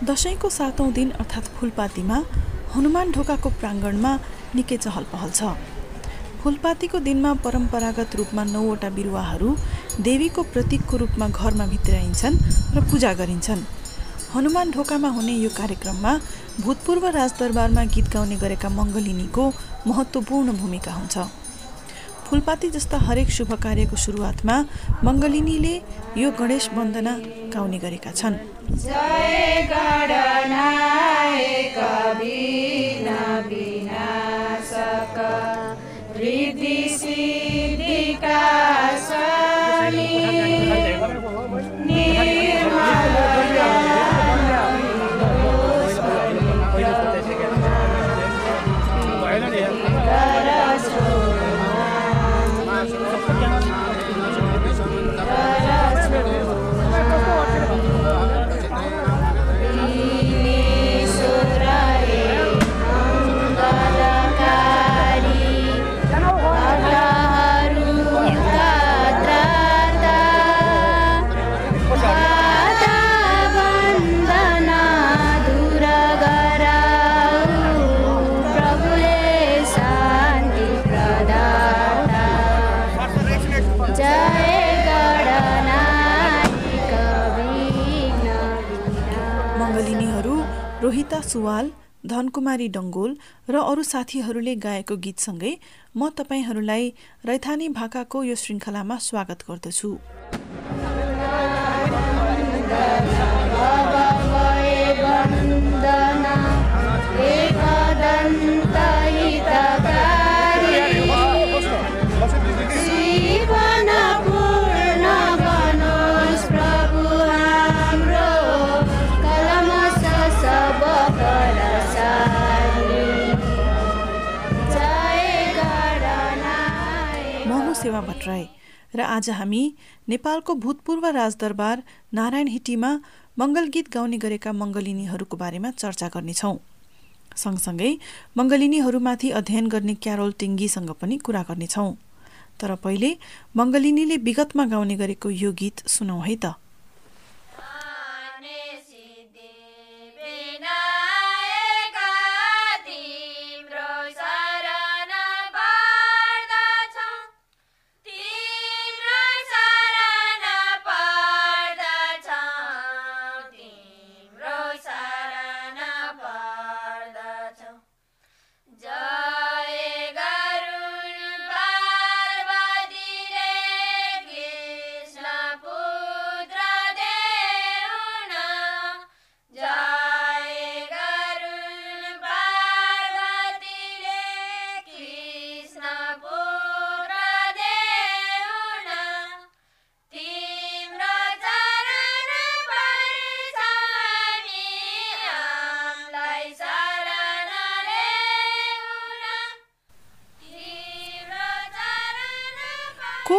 दसैँको सातौँ दिन अर्थात् फुलपातीमा हनुमान ढोकाको प्राङ्गणमा निकै चहल पहल छ। फुलपातीको दिनमा परम्परागत रूपमा नौवटा बिरुवाहरू देवीको प्रतीकको रूपमा घरमा भित्राइन्छन् र पूजा गरिन्छन्। हनुमान ढोकामा हुने यो कार्यक्रममा भूतपूर्व राजदरबारमा गीत गाउने गरेका मङ्गलिनीको महत्त्वपूर्ण भूमिका हुन्छ। फुलपाती जस्ता हरेक शुभ कार्यको सुरुवातमा मङ्गलिनीले यो गणेश वन्दना गाउने गरेका छन्। सुवाल धनकुमारी डङ्गोल र अरू साथीहरूले गाएको गीतसँगै म तपाईँहरूलाई रैथानी भाकाको यो श्रृङ्खलामा स्वागत गर्दछु। सेवा भट्टराई र आज हामी नेपालको भूतपूर्व राजदरबार नारायण हिटीमा मङ्गल गीत गाउने गरेका मङ्गलिनीहरूको बारेमा चर्चा गर्नेछौँ। सँगसँगै मङ्गलिनीहरूमाथि अध्ययन गर्ने क्यारोल टिङ्गीसँग पनि कुरा गर्नेछौँ। तर पहिले मङ्गलिनीले विगतमा गाउने गरेको यो गीत सुनौ है त।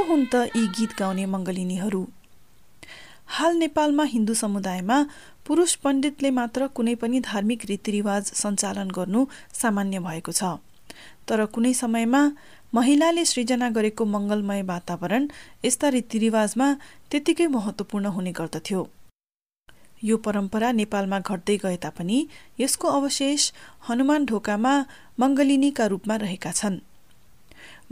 हुन् त यी गीत गाउने मङ्गलिनीहरू। हाल नेपालमा हिन्दू समुदायमा पुरुष पण्डितले मात्र कुनै पनि धार्मिक रीतिरिवाज सञ्चालन गर्नु सामान्य भएको छ। तर कुनै समयमा महिलाले सृजना गरेको मङ्गलमय वातावरण यस्ता रीतिरिवाजमा त्यत्तिकै महत्त्वपूर्ण हुने गर्दथ्यो। यो परम्परा नेपालमा घट्दै गए तापनि यसको अवशेष हनुमान ढोकामा मङ्गलिनीका रूपमा रहेका छन्।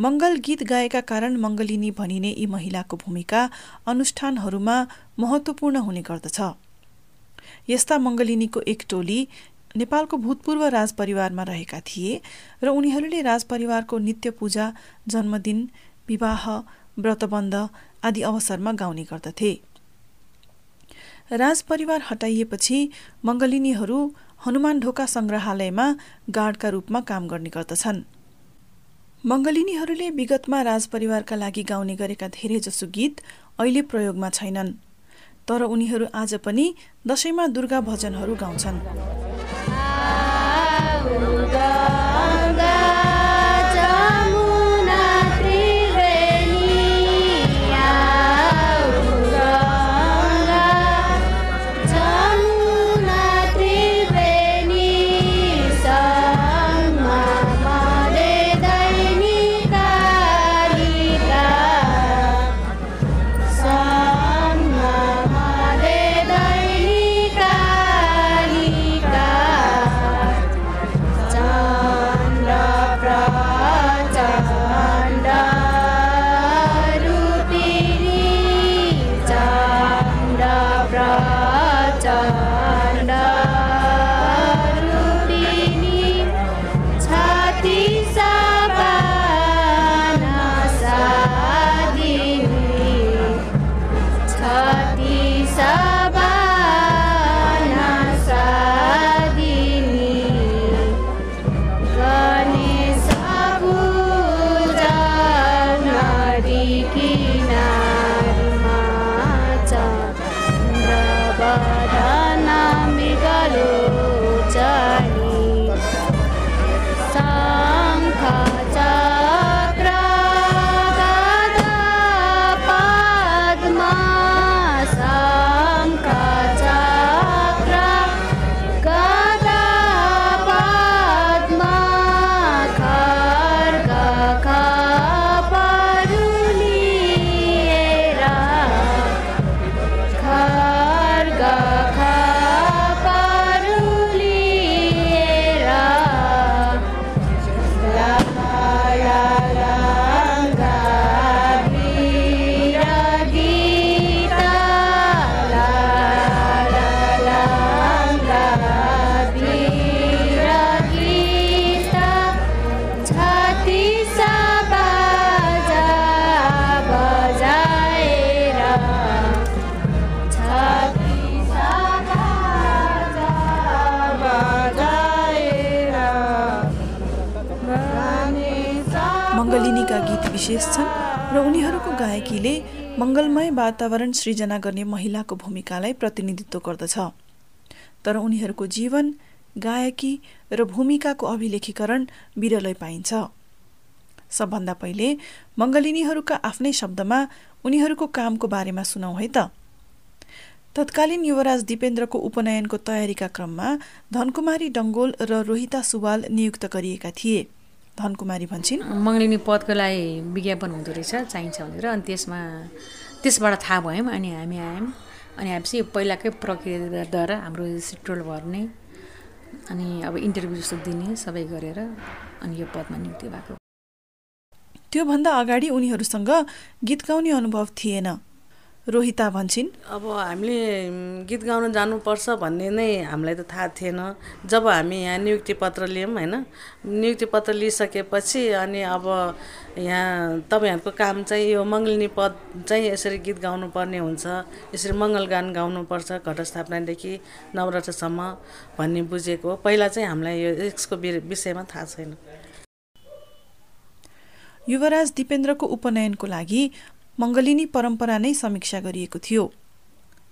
मङ्गल गीत गाएका कारण मङ्गलिनी भनिने यी महिलाको भूमिका अनुष्ठानहरूमा महत्त्वपूर्ण हुने गर्दछ। यस्ता मङ्गलिनीको एक टोली नेपालको भूतपूर्व राजपरिवारमा रहेका थिए र उनीहरूले राजपरिवारको नित्य पूजा जन्मदिन विवाह व्रतबन्ध आदि अवसरमा गाउने गर्दथे। राजपरिवार हटाइएपछि मङ्गलिनीहरू हनुमान ढोका सङ्ग्रहालयमा गार्डका रूपमा काम गर्ने गर्दछन्। मङ्गलिनीहरूले विगतमा राजपरिवारका लागि गाउने गरेका धेरैजसो गीत अहिले प्रयोगमा छैनन् तर उनीहरू आज पनि दसैँमा दुर्गा भजनहरू गाउँछन्। गायकीले मङ्गलमय वातावरण सृजना गर्ने महिलाको भूमिकालाई प्रतिनिधित्व गर्दछ। तर उनीहरूको जीवन गायकी र भूमिकाको अभिलेखीकरण विरलै पाइन्छ। सबभन्दा पहिले मङ्गलिनीहरूका आफ्नै शब्दमा उनीहरूको कामको बारेमा सुनौ है त। तत्कालीन युवराज दिपेन्द्रको उपनयनको तयारीका क्रममा धनकुमारी डङ्गोल र रोहिता सुवाल नियुक्त गरिएका थिए। धनकुमारी भन्छन्। मङ्गलिनी पदको लागि विज्ञापन हुँदो रहेछ चाहिन्छ भनेर। अनि त्यसमा त्यसबाट थाहा भयौँ अनि हामी आयौँ। अनि आएपछि पहिलाकै प्रक्रियाद्वारा हाम्रो सिट्रोल भर्ने अनि अब इन्टरभ्यू जस्तो दिने सबै गरेर अनि यो पदमा नियुक्ति भएको। त्योभन्दा अगाडि उनीहरूसँग गीत गाउने अनुभव थिएन। रोहिता भन्छन्? अब हामीले गीत गाउन जानुपर्छ भन्ने नै हामीलाई त थाहा थिएन। जब हामी यहाँ नियुक्ति पत्र लियौँ होइन? नियुक्ति पत्र लिइसकेपछि अनि अब यहाँ तपाईँहरूको काम चाहिँ यो मङ्गलिनी पद चाहिँ यसरी गीत गाउनुपर्ने हुन्छ। यसरी मङ्गलगान गाउनुपर्छ घटस्थापनादेखि नवरात्रसम्म भन्ने बुझेको पहिला चाहिँ हामीलाई यो यसको विषयमा थाहा छैन। युवराज दिपेन्द्रको उपनयनको लागि मङ्गलिनी परम्परा नै समीक्षा गरिएको थियो।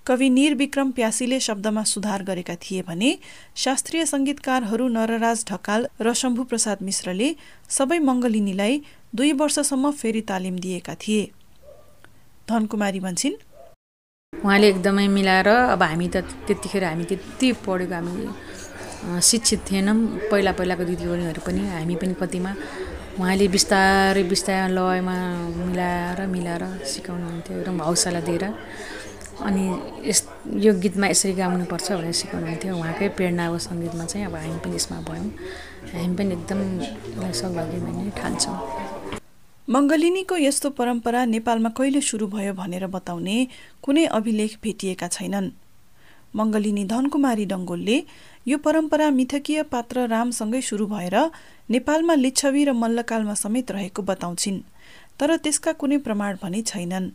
कवि निर विक्रम प्यासीले शब्दमा सुधार गरेका थिए भने शास्त्रीय सङ्गीतकारहरू नरराज ढकाल र शम्भु प्रसाद मिश्रले सबै मङ्गलिनीलाई दुई वर्षसम्म फेरि तालिम दिएका थिए। धनकुमारी भन्छन् उहाँले एकदमै मिलाएर अब हामी त त्यतिखेर हामी त्यति पढेको हामी शिक्षित थिएनौँ। पहिला पहिलाको दिदीबहिनीहरू पनि हामी पनि कतिमा उहाँले बिस्तारै बिस्तारै लयमा मिलाएर मिलाएर सिकाउनुहुन्थ्यो एकदम हौसला दिएर। अनि यस यो गीतमा यसरी गाउनुपर्छ भनेर सिकाउनुहुन्थ्यो। उहाँकै प्रेरणा अब सङ्गीतमा चाहिँ। अब हामी पनि यसमा भयौँ। हामी पनि एकदम सौभाग्य ठान्छौँ। मङ्गलिनीको यस्तो परम्परा नेपालमा कहिले सुरु भयो भनेर बताउने कुनै अभिलेख भेटिएका छैनन्। मङ्गलिनी धनकुमारी डङ्गोलले यो परम्परा मिथकीय पात्र रामसँगै सुरु भएर नेपालमा लिच्छवी र मल्लकालमा समेत रहेको बताउँछिन् तर त्यसका कुनै प्रमाण भने छैनन्।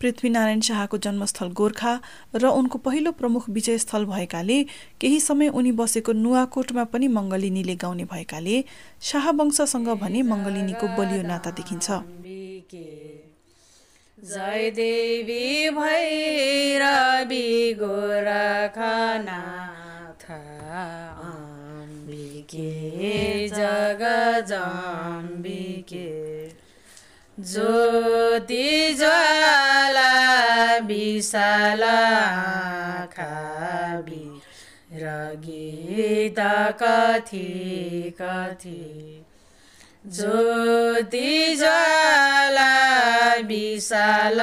पृथ्वीनारायण शाहको जन्मस्थल गोर्खा र उनको पहिलो प्रमुख विजयस्थल भएकाले केही समय उनी बसेको नुवाकोटमा पनि मङ्गलिनीले गाउने भएकाले शाहवंशसँग भने मङ्गलिनीको बलियो नाता देखिन्छ। जय देवी गोरखनाथ। अम्बिके जगजम्बिके। ज्योति ज्वाला विशाल खाबी र गीत कथी कथी ज्योति ज्वाला विशाल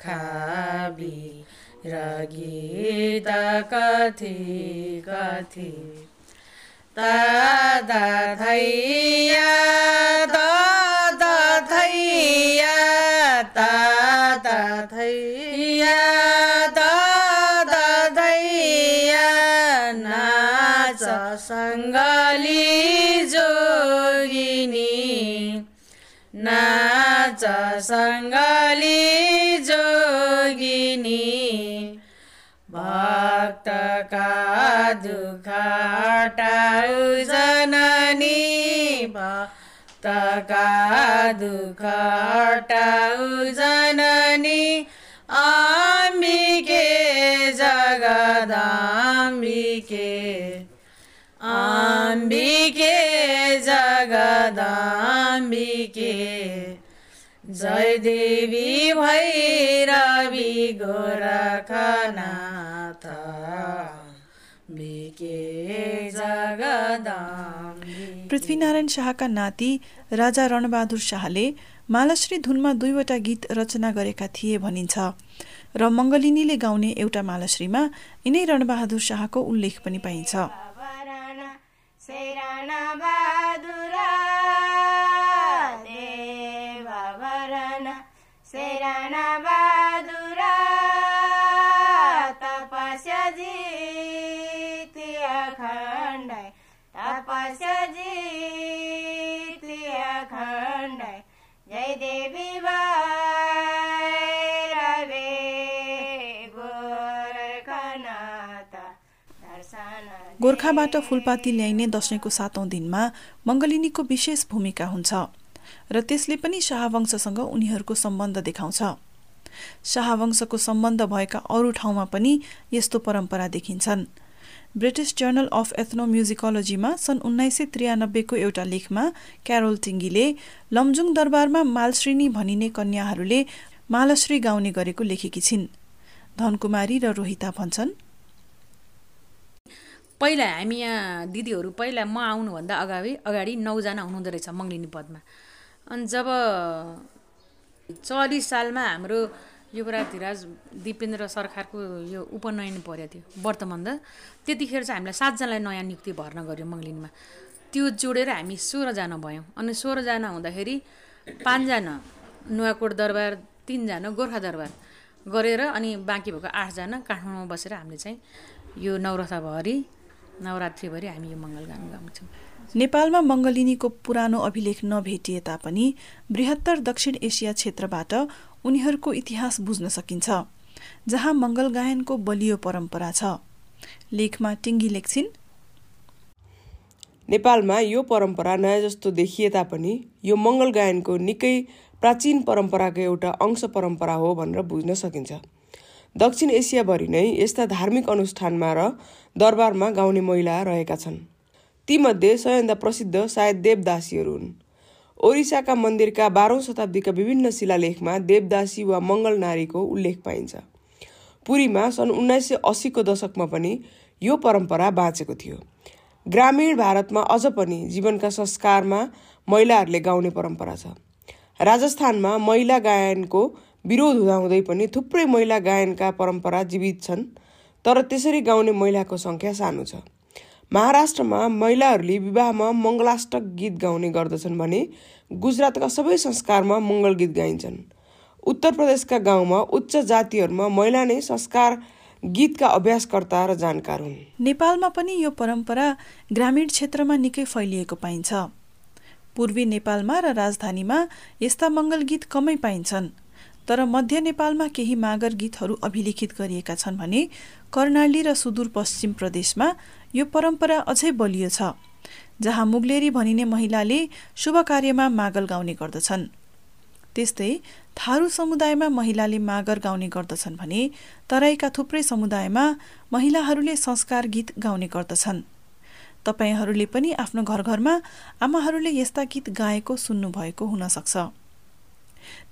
खाबी र गीत कथी कथी दादा थैया दादा थैया दादा थैया दादा थैया नाच सङ्गली नाच सङ्गली भक्तका दुःख टाउ जननी अम्बिके जगदाम्बिके अम्बिके जगदाम्बिके जय देवी भैरवी गोरखनाथ पृथ्वीनारायण शाहका नाति राजा रणबहादुर शाहले मालाश्री धुनमा दुईवटा गीत रचना गरेका थिए भनिन्छ। र मङ्गलिनीले गाउने एउटा मालाश्रीमा यिनै रणबहादुर शाहको उल्लेख पनि पाइन्छ। गोर्खाबाट फुलपाती ल्याइने दसैँको सातौँ दिनमा मङ्गलिनीको विशेष भूमिका हुन्छ र त्यसले पनि शाहवंशसँग उनीहरूको सम्बन्ध देखाउँछ। शाहवंशको सम्बन्ध भएका अरू ठाउँमा पनि यस्तो परम्परा देखिन्छन्। ब्रिटिस जर्नल अफ एथनोम्युजिकोलोजीमा सन् उन्नाइस सय त्रियानब्बेको एउटा लेखमा क्यारोल टिङ्गीले लमजुङ दरबारमा मालश्रेणी भनिने कन्याहरूले मालश्री गाउने गरेको लेखेकी छिन्। धनकुमारी र रोहिता भन्छन् पहिला हामी यहाँ दिदीहरू पहिला म आउनुभन्दा अगाडि अगाडि नौजना हुनुहुँदो रहेछ मङ्लिनी पदमा। अनि जब चालिस सालमा हाम्रो युवराज धिराज दिपेन्द्र सरकारको यो उपनयन परेको थियो वर्तमान त। त्यतिखेर चाहिँ हामीलाई सातजनालाई नयाँ नियुक्ति भर्ना गर्यो मङ्लिनमा त्यो जोडेर हामी सोह्रजना भयौँ अनि सोह्रजना हुँदाखेरि पाँचजना नुवाकोट दरबार तिनजना गोर्खा दरबार गरेर अनि बाँकी भएको आठजना काठमाडौँमा बसेर हामीले चाहिँ यो नवरथाभरि नवरात्रिभरि हामी यो मङ्गलगान गाउँछौँ नेपालमा मङ्गलिनीको पुरानो अभिलेख नभेटिए तापनि बृहत्तर दक्षिण एसिया क्षेत्रबाट उनीहरूको इतिहास बुझ्न सकिन्छ जहाँ मङ्गल गायनको बलियो परम्परा छ। लेखमा टिङ्गी लेख्छिन्। नेपालमा यो परम्परा नयाँ जस्तो देखिए तापनि यो मङ्गल गायनको निकै प्राचीन परम्पराको एउटा अंश परम्परा हो भनेर बुझ्न सकिन्छ। दक्षिण एसियाभरि नै यस्ता धार्मिक अनुष्ठानमा र दरबारमा गाउने महिला रहेका छन्। तीमध्ये सबैभन्दा प्रसिद्ध सायद देवदासीहरू हुन्। ओरिसाका मन्दिरका बाह्रौँ शताब्दीका विभिन्न शिलालेखमा देवदासी वा मङ्गल नारीको उल्लेख पाइन्छ। पुरीमा सन् उन्नाइस सय अस्सीको दशकमा पनि यो परम्परा बाँचेको थियो। ग्रामीण भारतमा अझ पनि जीवनका संस्कारमा महिलाहरूले गाउने परम्परा छ। राजस्थानमा महिला गायनको विरोध हुँदाहुँदै पनि थुप्रै महिला गायनका परम्परा जीवित छन् तर त्यसरी गाउने महिलाको सङ्ख्या सानो छ। महाराष्ट्रमा महिलाहरूले विवाहमा मङ्गलाष्टक गीत गाउने गर्दछन् भने गुजरातका सबै संस्कारमा मङ्गल गीत गाइन्छन्। उत्तर प्रदेशका गाउँमा उच्च जातिहरूमा महिला नै संस्कार गीतका अभ्यासकर्ता र जानकार हुन्। नेपालमा पनि यो परम्परा ग्रामीण क्षेत्रमा निकै फैलिएको पाइन्छ। पूर्वी नेपालमा र राजधानीमा यस्ता मङ्गल गीत कमै पाइन्छन्। तर मध्य नेपालमा केही मागर गीतहरू अभिलिखित गरिएका छन् भने कर्णाली र सुदूरपश्चिम प्रदेशमा यो परम्परा अझै बलियो छ जहाँ मुगलेरी भनिने महिलाले शुभ कार्यमा मागल गाउने गर्दछन्। त्यस्तै थारू समुदायमा महिलाले मागर गाउने गर्दछन् भने तराईका थुप्रै समुदायमा महिलाहरूले संस्कार गीत गाउने गर्दछन्। तपाईँहरूले पनि आफ्नो घर घरमा आमाहरूले यस्ता गीत गाएको सुन्नुभएको हुनसक्छ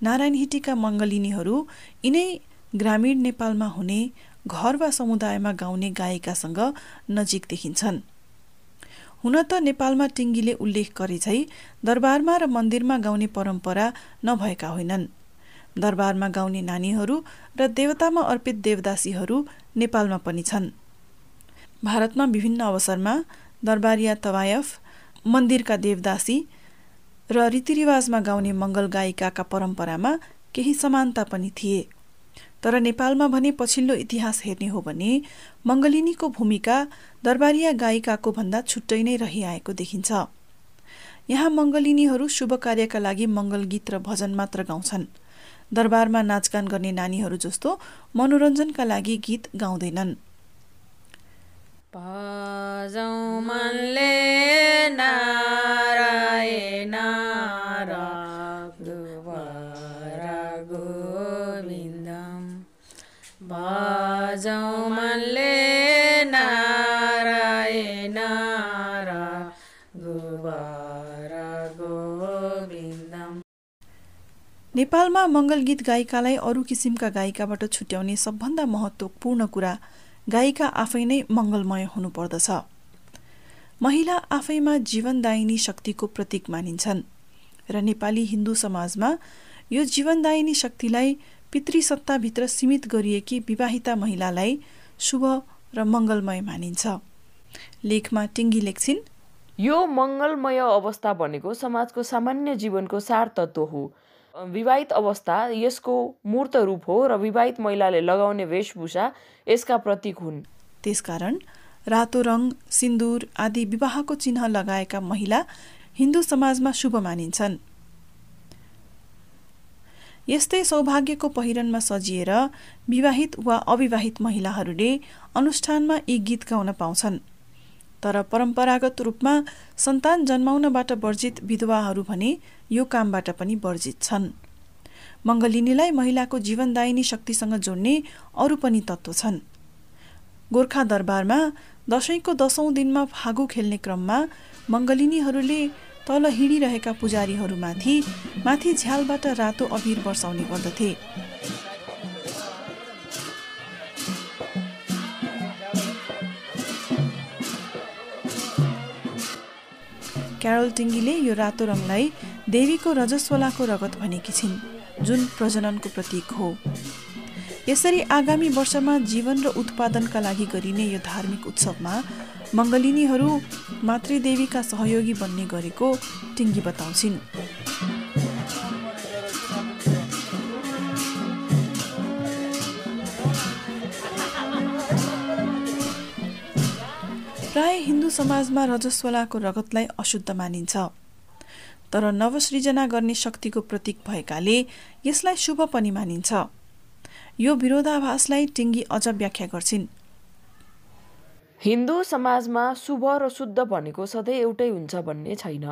नारायण हिटीका मङ्गलिनीहरू यिनै ग्रामीण नेपालमा हुने घर वा समुदायमा गाउने गायिकासँग नजिक देखिन्छन्। हुन त नेपालमा टिङ्गीले उल्लेख गरे झै दरबारमा र मन्दिरमा गाउने परम्परा नभएका होइनन्। दरबारमा गाउने नानीहरू र देवतामा अर्पित देवदासीहरू नेपालमा पनि छन्। भारतमा विभिन्न अवसरमा दरबारिया तवायफ मन्दिरका देवदासी र रीतिरिवाजमा गाउने मङ्गल गायिकाका परम्परामा केही समानता पनि थिए। तर नेपालमा भने पछिल्लो इतिहास हेर्ने हो भने मङ्गलिनीको भूमिका दरबारिया गायिकाको भन्दा छुट्टै नै रहिआएको देखिन्छ। यहाँ मङ्गलिनीहरू शुभ कार्यका लागि मङ्गल गीत र भजन मात्र गाउँछन्। दरबारमा नाचगान गर्ने नानीहरू जस्तो मनोरञ्जनका लागि गीत गाउँदैनन्। नारायण भजौँ मनले नारायण नेपालमा मङ्गल गीत गायिकालाई अरू किसिमका गायिकाबाट छुट्याउने सबभन्दा महत्त्वपूर्ण कुरा गायिका आफै नै मङ्गलमय हुनुपर्दछ। महिला आफैमा जीवनदायिनी शक्तिको प्रतीक मानिन्छन् र नेपाली हिन्दू समाजमा यो जीवनदायिनी शक्तिलाई पितृसत्ताभित्र सीमित गरिएकी विवाहिता महिलालाई शुभ र मङ्गलमय मानिन्छ। लेखमा टिङ्गी लेख्छिन् यो मङ्गलमय अवस्था भनेको समाजको सामान्य जीवनको सार तत्त्व हो। विवाहित अवस्था यसको मूर्त रूप हो र विवाहित महिलाले लगाउने वेशभूषा यसका प्रतीक हुन्। त्यसकारण रातो रङ सिन्दुर आदि विवाहको चिन्ह लगाएका महिला हिन्दू समाजमा शुभ मानिन्छन्। यस्तै सौभाग्यको पहिरनमा सजिएर विवाहित वा अविवाहित महिलाहरूले अनुष्ठानमा यी गीत गाउन पाउँछन्। तर परम्परागत रूपमा सन्तान जन्माउनबाट वर्जित विधवाहरू भने यो कामबाट पनि वर्जित छन्। मङ्गलिनीलाई महिलाको जीवनदायिनी शक्तिसँग जोड्ने अरू पनि तत्त्व छन्। गोर्खा दरबारमा दसैँको दसौँ दिनमा फागु खेल्ने क्रममा मङ्गलिनीहरूले तल हिँडिरहेका पुजारीहरूमाथि माथि झ्यालबाट रातो अबिर वर्षाउने गर्दथे। क्यारोल टिङ्गीले यो रातो रङलाई देवीको रजस्वलाको रगत भनेकी छिन् जुन प्रजननको प्रतीक हो। यसरी आगामी वर्षमा जीवन र उत्पादनका लागि गरिने यो धार्मिक उत्सवमा मङ्गलिनीहरू मातृदेवीका सहयोगी बन्ने गरेको टिङ्गी बताउँछिन्। प्राय हिन्दू समाजमा रजस्वलाको रगतलाई अशुद्ध मानिन्छ। तर नवसृजना गर्ने शक्तिको प्रतीक भएकाले यसलाई शुभ पनि मानिन्छ। यो विरोधाभासलाई टिङ्गी अझ व्याख्या गर्छिन्। हिन्दू समाजमा शुभ र शुद्ध भनेको सधैँ एउटै हुन्छ भन्ने छैन।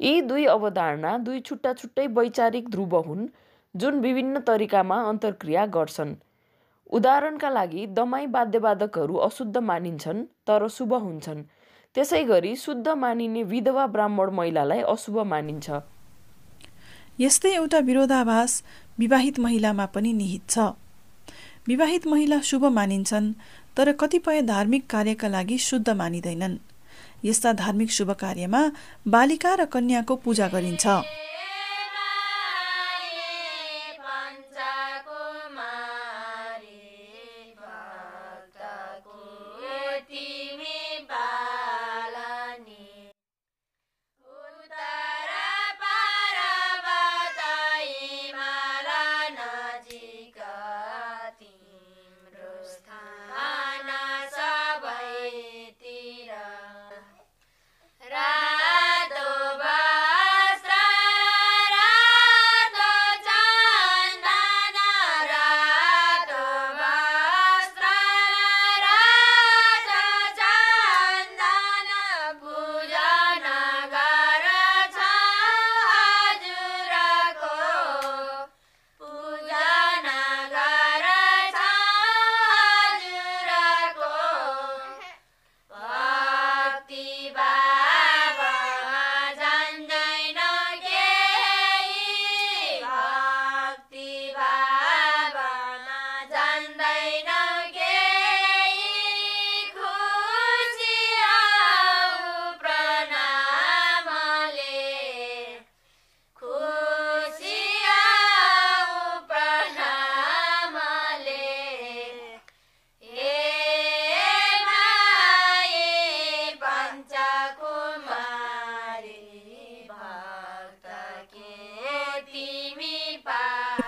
यी दुई अवधारणा दुई छुट्टा छुट्टै वैचारिक ध्रुव हुन् जुन विभिन्न तरिकामा अन्तर्क्रिया गर्छन्। उदाहरणका लागि दमाई वाद्यवादकहरू अशुद्ध मानिन्छन् तर शुभ हुन्छन्। त्यसै गरी शुद्ध मानिने विधवा ब्राह्मण महिलालाई अशुभ मानिन्छ। यस्तै एउटा विरोधाभास विवाहित महिलामा पनि निहित छ। विवाहित महिला शुभ मानिन्छन् तर कतिपय धार्मिक कार्यका लागि शुद्ध मानिँदैनन्। यस्ता धार्मिक शुभ कार्यमा बालिका र कन्याको पूजा गरिन्छ।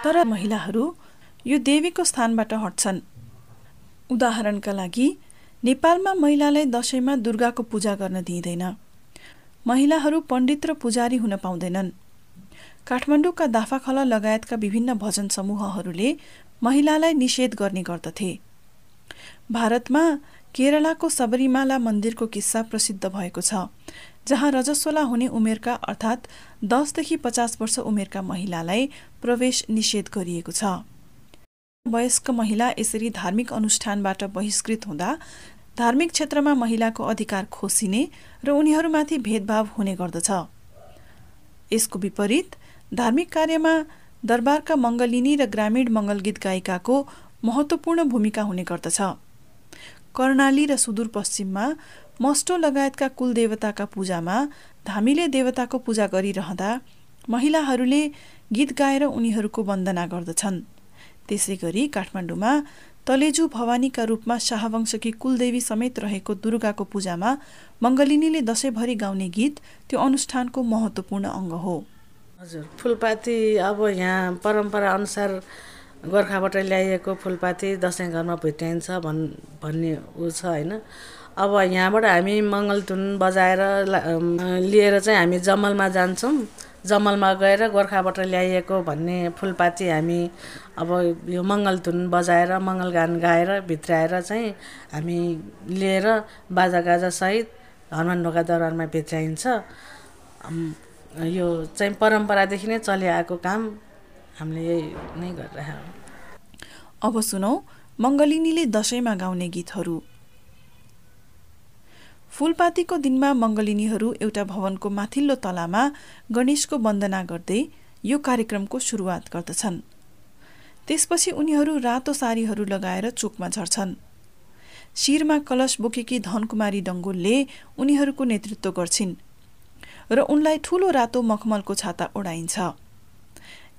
तर महिलाहरू यो देवीको स्थानबाट हट्छन्। उदाहरणका लागि नेपालमा महिलालाई दसैँमा दुर्गाको पूजा गर्न दिइँदैन। महिलाहरू पण्डित र पुजारी हुन पाउँदैनन्। काठमाडौँका दाफाखला लगायतका विभिन्न भजन समूहहरूले महिलालाई निषेध गर्ने गर्दथे। भारतमा केरलाको सबरीमाला मन्दिरको किस्सा प्रसिद्ध भएको छ। जहाँ रजस्वला हुने उमेरका अर्थात् दसदेखि पचास वर्ष उमेरका महिलालाई प्रवेश निषेध गरिएको छ। वयस्क महिला यसरी धार्मिक अनुष्ठानबाट बहिष्कृत हुँदा धार्मिक क्षेत्रमा महिलाको अधिकार खोसिने र उनीहरूमाथि भेदभाव हुने गर्दछ। यसको विपरीत धार्मिक कार्यमा दरबारका मङ्गलिनी र ग्रामीण मङ्गल गीत गायिकाको महत्त्वपूर्ण भूमिका हुने गर्दछ। कर्णाली र सुदूरपश्चिममा मस्टो लगायतका कुल देवताका पूजामा धामीले देवताको पूजा गरिरहँदा महिलाहरूले गीत गाएर उनीहरूको वन्दना गर्दछन्। त्यसै गरी काठमाडौँमा तलेजु भवानीका रूपमा शाहवंशकी कुलदेवी समेत रहेको दुर्गाको पूजामा मङ्गलिनीले दसैँभरि गाउने गीत त्यो अनुष्ठानको महत्त्वपूर्ण अङ्ग हो। हजुर फुलपाती अब यहाँ परम्परा अनुसार गोर्खाबाट ल्याइएको फुलपाती दसैँ घरमा भुट्याइन्छ भन् भन्ने ऊ छ होइन। अब यहाँबाट हामी मङ्गलधुन बजाएर लिएर चाहिँ हामी जमलमा जान्छौँ। जमलमा गएर गोर्खाबाट ल्याइएको भन्ने फुलपाती हामी अब यो मङ्गलधुन बजाएर मङ्गलगान गाएर भित्राएर चाहिँ हामी लिएर बाजागाजासहित हनुमान ढोका दरबारमा बेच्याइन्छ यो चाहिँ परम्परादेखि नै चलिआएको काम हामीले यही नै गरिरहेको अब सुनौ मङ्गलिनीले दसैँमा गाउने गीतहरू। फुलपातीको दिनमा मङ्गलिनीहरू एउटा भवनको माथिल्लो तलामा गणेशको वन्दना गर्दै यो कार्यक्रमको सुरुवात गर्दछन्। त्यसपछि उनीहरू रातो सारीहरू लगाएर चोकमा झर्छन्। शिरमा कलश बोकेकी धनकुमारी डङ्गोलले उनीहरूको नेतृत्व गर्छिन् र उनलाई ठूलो रातो मखमलको छाता ओढाइन्छ।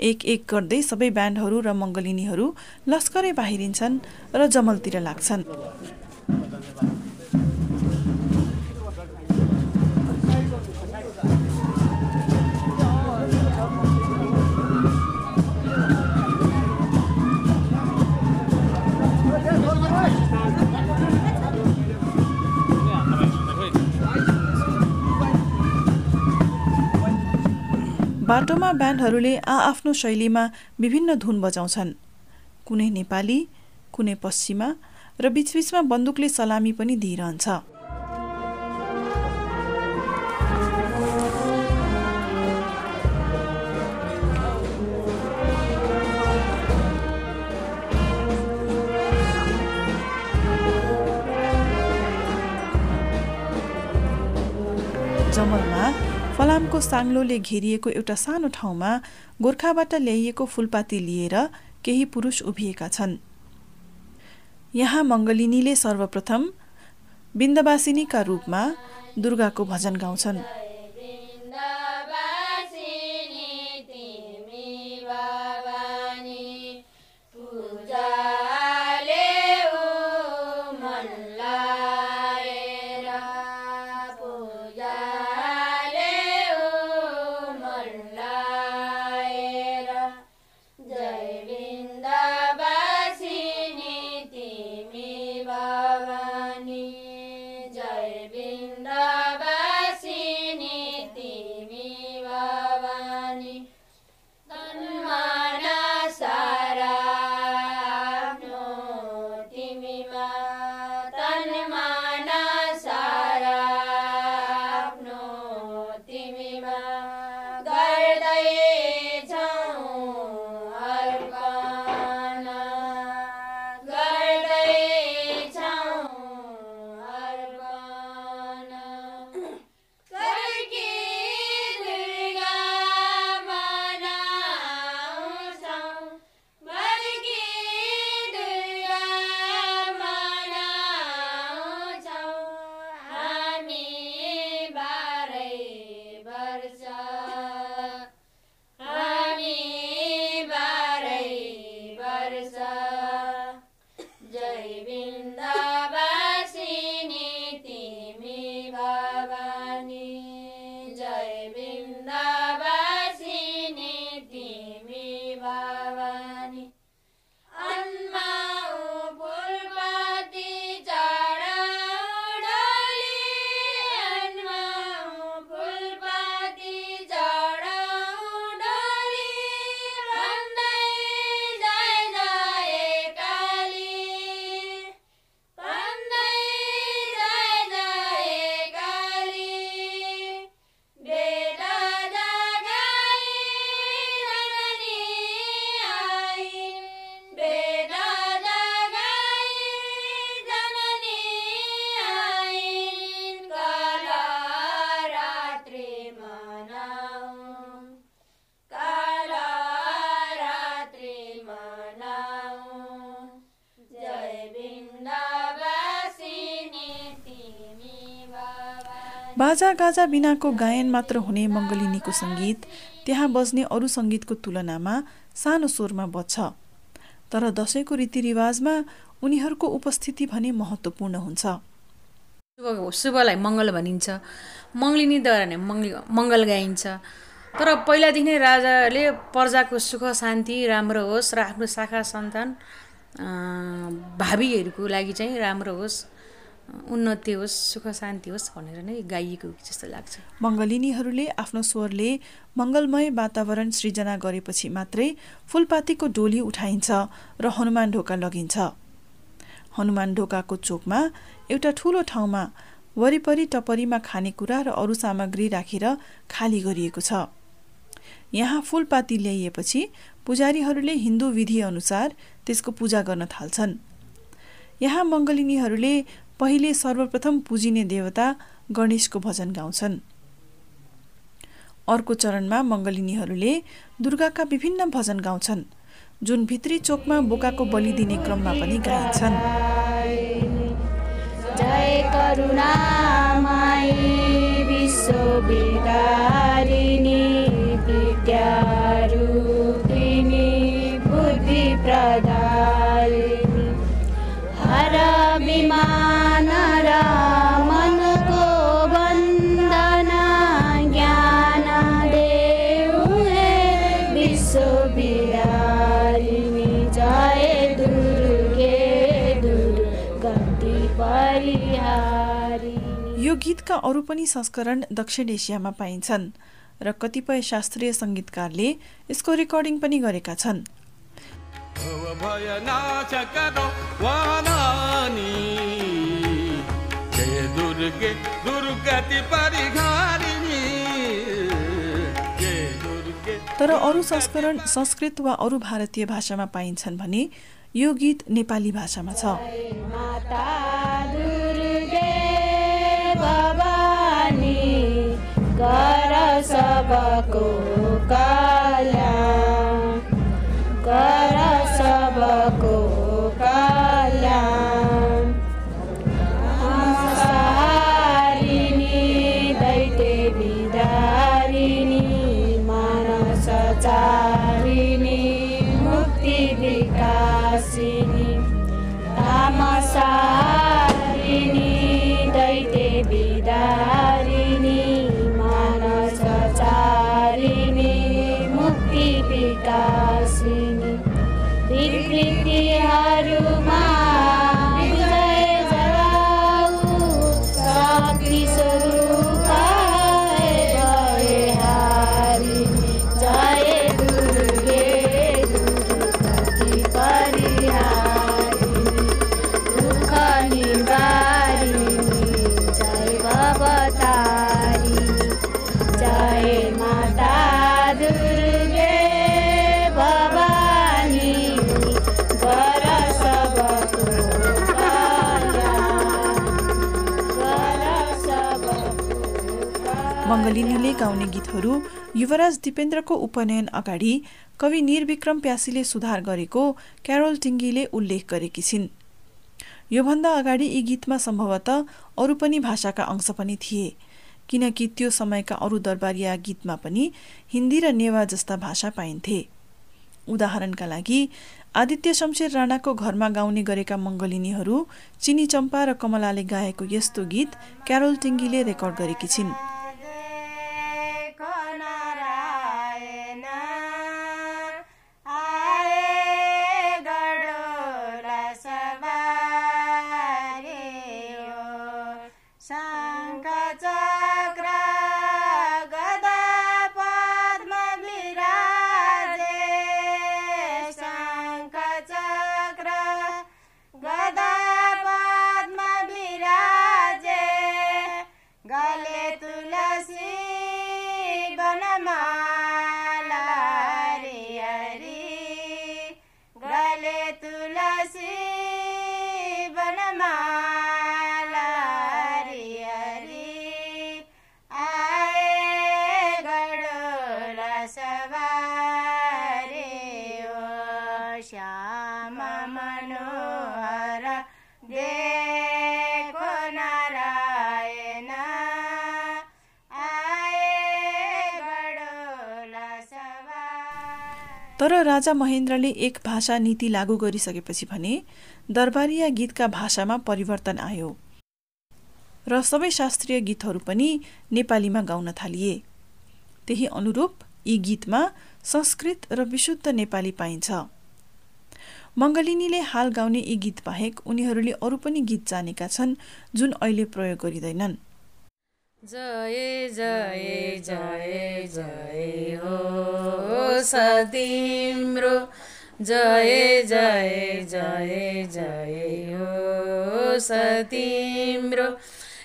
एक एक गर्दै सबै ब्यान्डहरू र मङ्गलिनीहरू लस्करै बाहिरिन्छन् र जमलतिर लाग्छन्। बाटोमा ब्यान्डहरूले आआफ्नो शैलीमा विभिन्न धुन बजाउँछन्। कुनै नेपाली कुनै पश्चिमा र बिचबिचमा बन्दुकले सलामी पनि दिइरहन्छ। फलामको साङ्लोले घेरिएको एउटा सानो ठाउँमा गोर्खाबाट ल्याइएको फुलपाती लिएर केही पुरुष उभिएका छन्। यहाँ मङ्गलिनीले सर्वप्रथम बिन्दवासिनीका रूपमा दुर्गाको भजन गाउँछन्। बाजा गाजा बिनाको गायन मात्र हुने मङ्गलिनीको सङ्गीत त्यहाँ बज्ने अरू सङ्गीतको तुलनामा सानो स्वरमा बज्छ। तर दसैँको रीतिरिवाजमा उनीहरूको उपस्थिति भने महत्त्वपूर्ण हुन्छ। शुभ शुभलाई मङ्गल भनिन्छ। मङ्गलिनीद्वारा नै मङ्गल मङ्गल गाइन्छ। तर पहिलादेखि नै राजाले प्रजाको सुख शान्ति राम्रो होस् र आफ्नो शाखा सन्तान भावीहरूको लागि चाहिँ राम्रो होस्। उन्नति होस् सुख शान्ति होस् भनेर नै गाइएको जस्तो लाग्छ। मङ्गलिनीहरूले आफ्नो स्वरले मङ्गलमय वातावरण सृजना गरेपछि मात्रै फुलपातीको डोली उठाइन्छ र हनुमान ढोका लगिन्छ। हनुमान ढोकाको चोकमा एउटा ठुलो ठाउँमा वरिपरि टपरीमा खानेकुरा र अरू सामग्री राखेर खाली गरिएको छ। यहाँ फूलपाती ल्याइएपछि पुजारीहरूले हिन्दू विधिअनुसार त्यसको पूजा गर्न थाल्छन्। यहाँ मङ्गलिनीहरूले पहिले सर्वप्रथम पुजिने देवता गणेशको भजन गाउँछन्। अर्को चरणमा मङ्गलिनीहरूले दुर्गाका विभिन्न भजन गाउँछन् जुन भित्री चोकमा बोकाको बलि दिने क्रममा पनि गाइन्छन्। विद्यारूपिणी गीतका अरू पनि संस्करण दक्षिण एसियामा पाइन्छन् र कतिपय शास्त्रीय सङ्गीतकारले यसको रेकर्डिङ पनि गरेका छन्। तर अरू संस्करण संस्कृत वा अरू भारतीय भाषामा पाइन्छन् भने यो गीत नेपाली भाषामा छ। पर सबको का मङ्गलिनीले गाउने गीतहरू युवराज दिपेन्द्रको उपनयन अगाडि कवि निरविक्रम प्यासीले सुधार गरेको क्यारोल टिङ्गीले उल्लेख गरेकी छिन् योभन्दा अगाडि यी गीतमा सम्भवतः अरू पनि भाषाका अंश पनि थिए किनकि त्यो समयका अरू दरबारिया गीतमा पनि हिन्दी र नेवा जस्ता भाषा पाइन्थे। उदाहरणका लागि आदित्य शमशेर राणाको घरमा गाउने गरेका मङ्गलिनीहरू चिनी चम्पा र कमलाले गाएको यस्तो गीत क्यारोल टिङ्गीले रेकर्ड गरेकी छिन्। राजा महेन्द्रले एक भाषा नीति लागू गरिसकेपछि भने दरबारिया गीतका भाषामा परिवर्तन आयो र सबै शास्त्रीय गीतहरू पनि नेपालीमा गाउन थालिए। त्यही अनुरूप यी गीतमा संस्कृत र विशुद्ध नेपाली पाइन्छ। मङ्गलिनीले हाल गाउने यी गीत बाहेक उनीहरूले अरू पनि गीत जानेका छन् जुन अहिले प्रयोग गरिँदैनन्। जय जय जय जय हो सतिम्रो जय जय जय जय हो सतिम्रो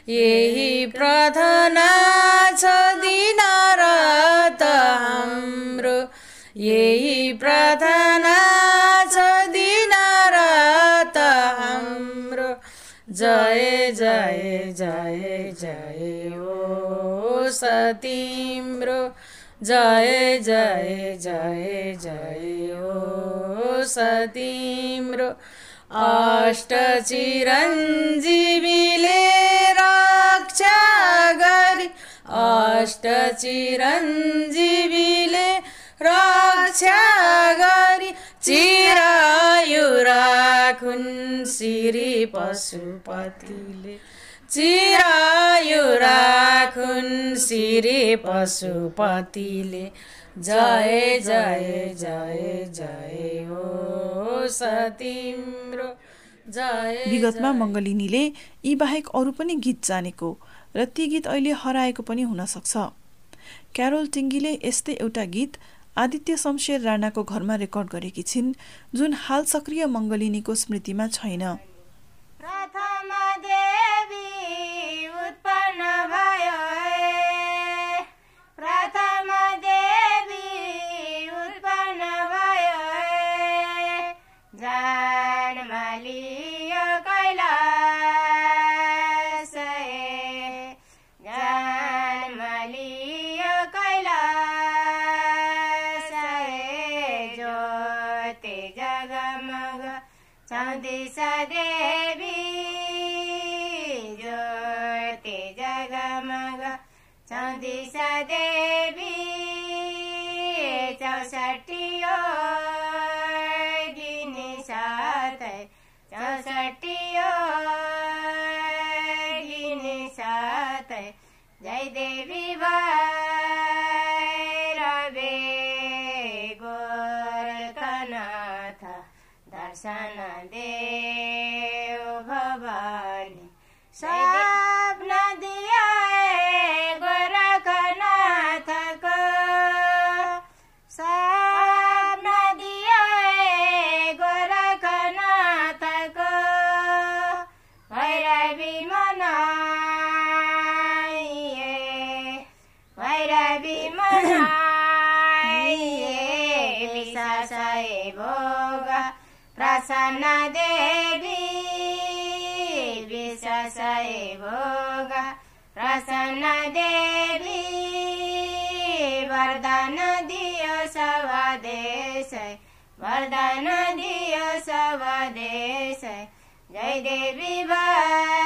यही प्रार्थना छ दिन रात हाम्रो यही जय जय जय जय ओ सतिम्रो। जय जय जय जय ओ सतिम्रो। अष्ट चिरञ्जीवीले रक्षा गरी अष्ट चिरञ्जीवीले रक्षा गरी चिरायु राखुन् श्री पशुपतिले चिरायु राखुन् श्री पशुपतिले जय जय जय जय हो सतिम्रो। जय विगतमा मङ्गलिनीले यी बाहेक अरू पनि गीत जानेको र ती गीत अहिले हराएको पनि हुन सक्छ। क्यारोल टिङ्गीले यस्तै एउटा गीत आदित्य शमशेर राणाको घरमा रेकर्ड गरेकी छिन् जुन हाल सक्रिय मङ्गलिनीको स्मृतिमा छैन। देवी भैरवे गोरखनाथ। दर्शन देव भवानी। स्वप्न देवी विशासय भोग। प्रसन्न देवी वरदान दियो सवदेश वरदान दियो सवदेश जय देवी भैरवे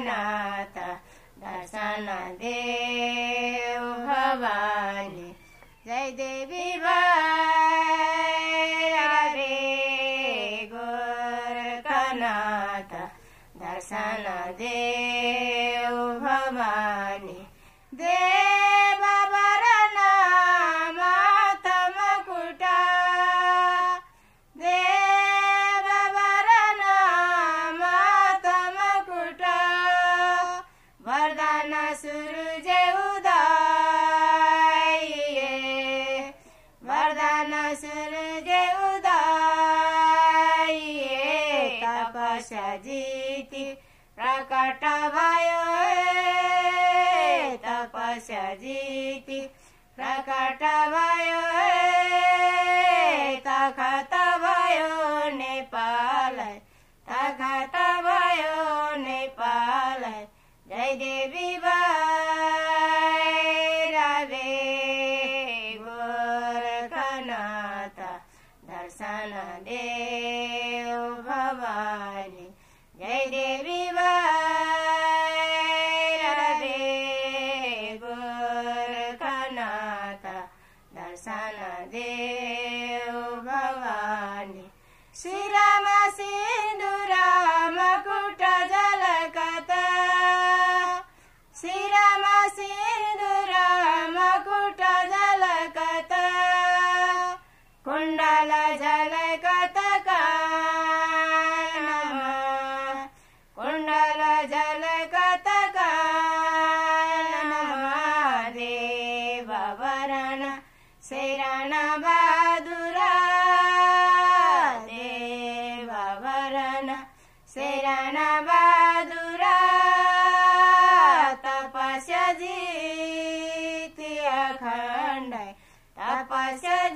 गोरखनाथ दर्शन जिति प्रकट भयो तखत भयो नेपाल तखत भयो नेपाल जय देवी बाई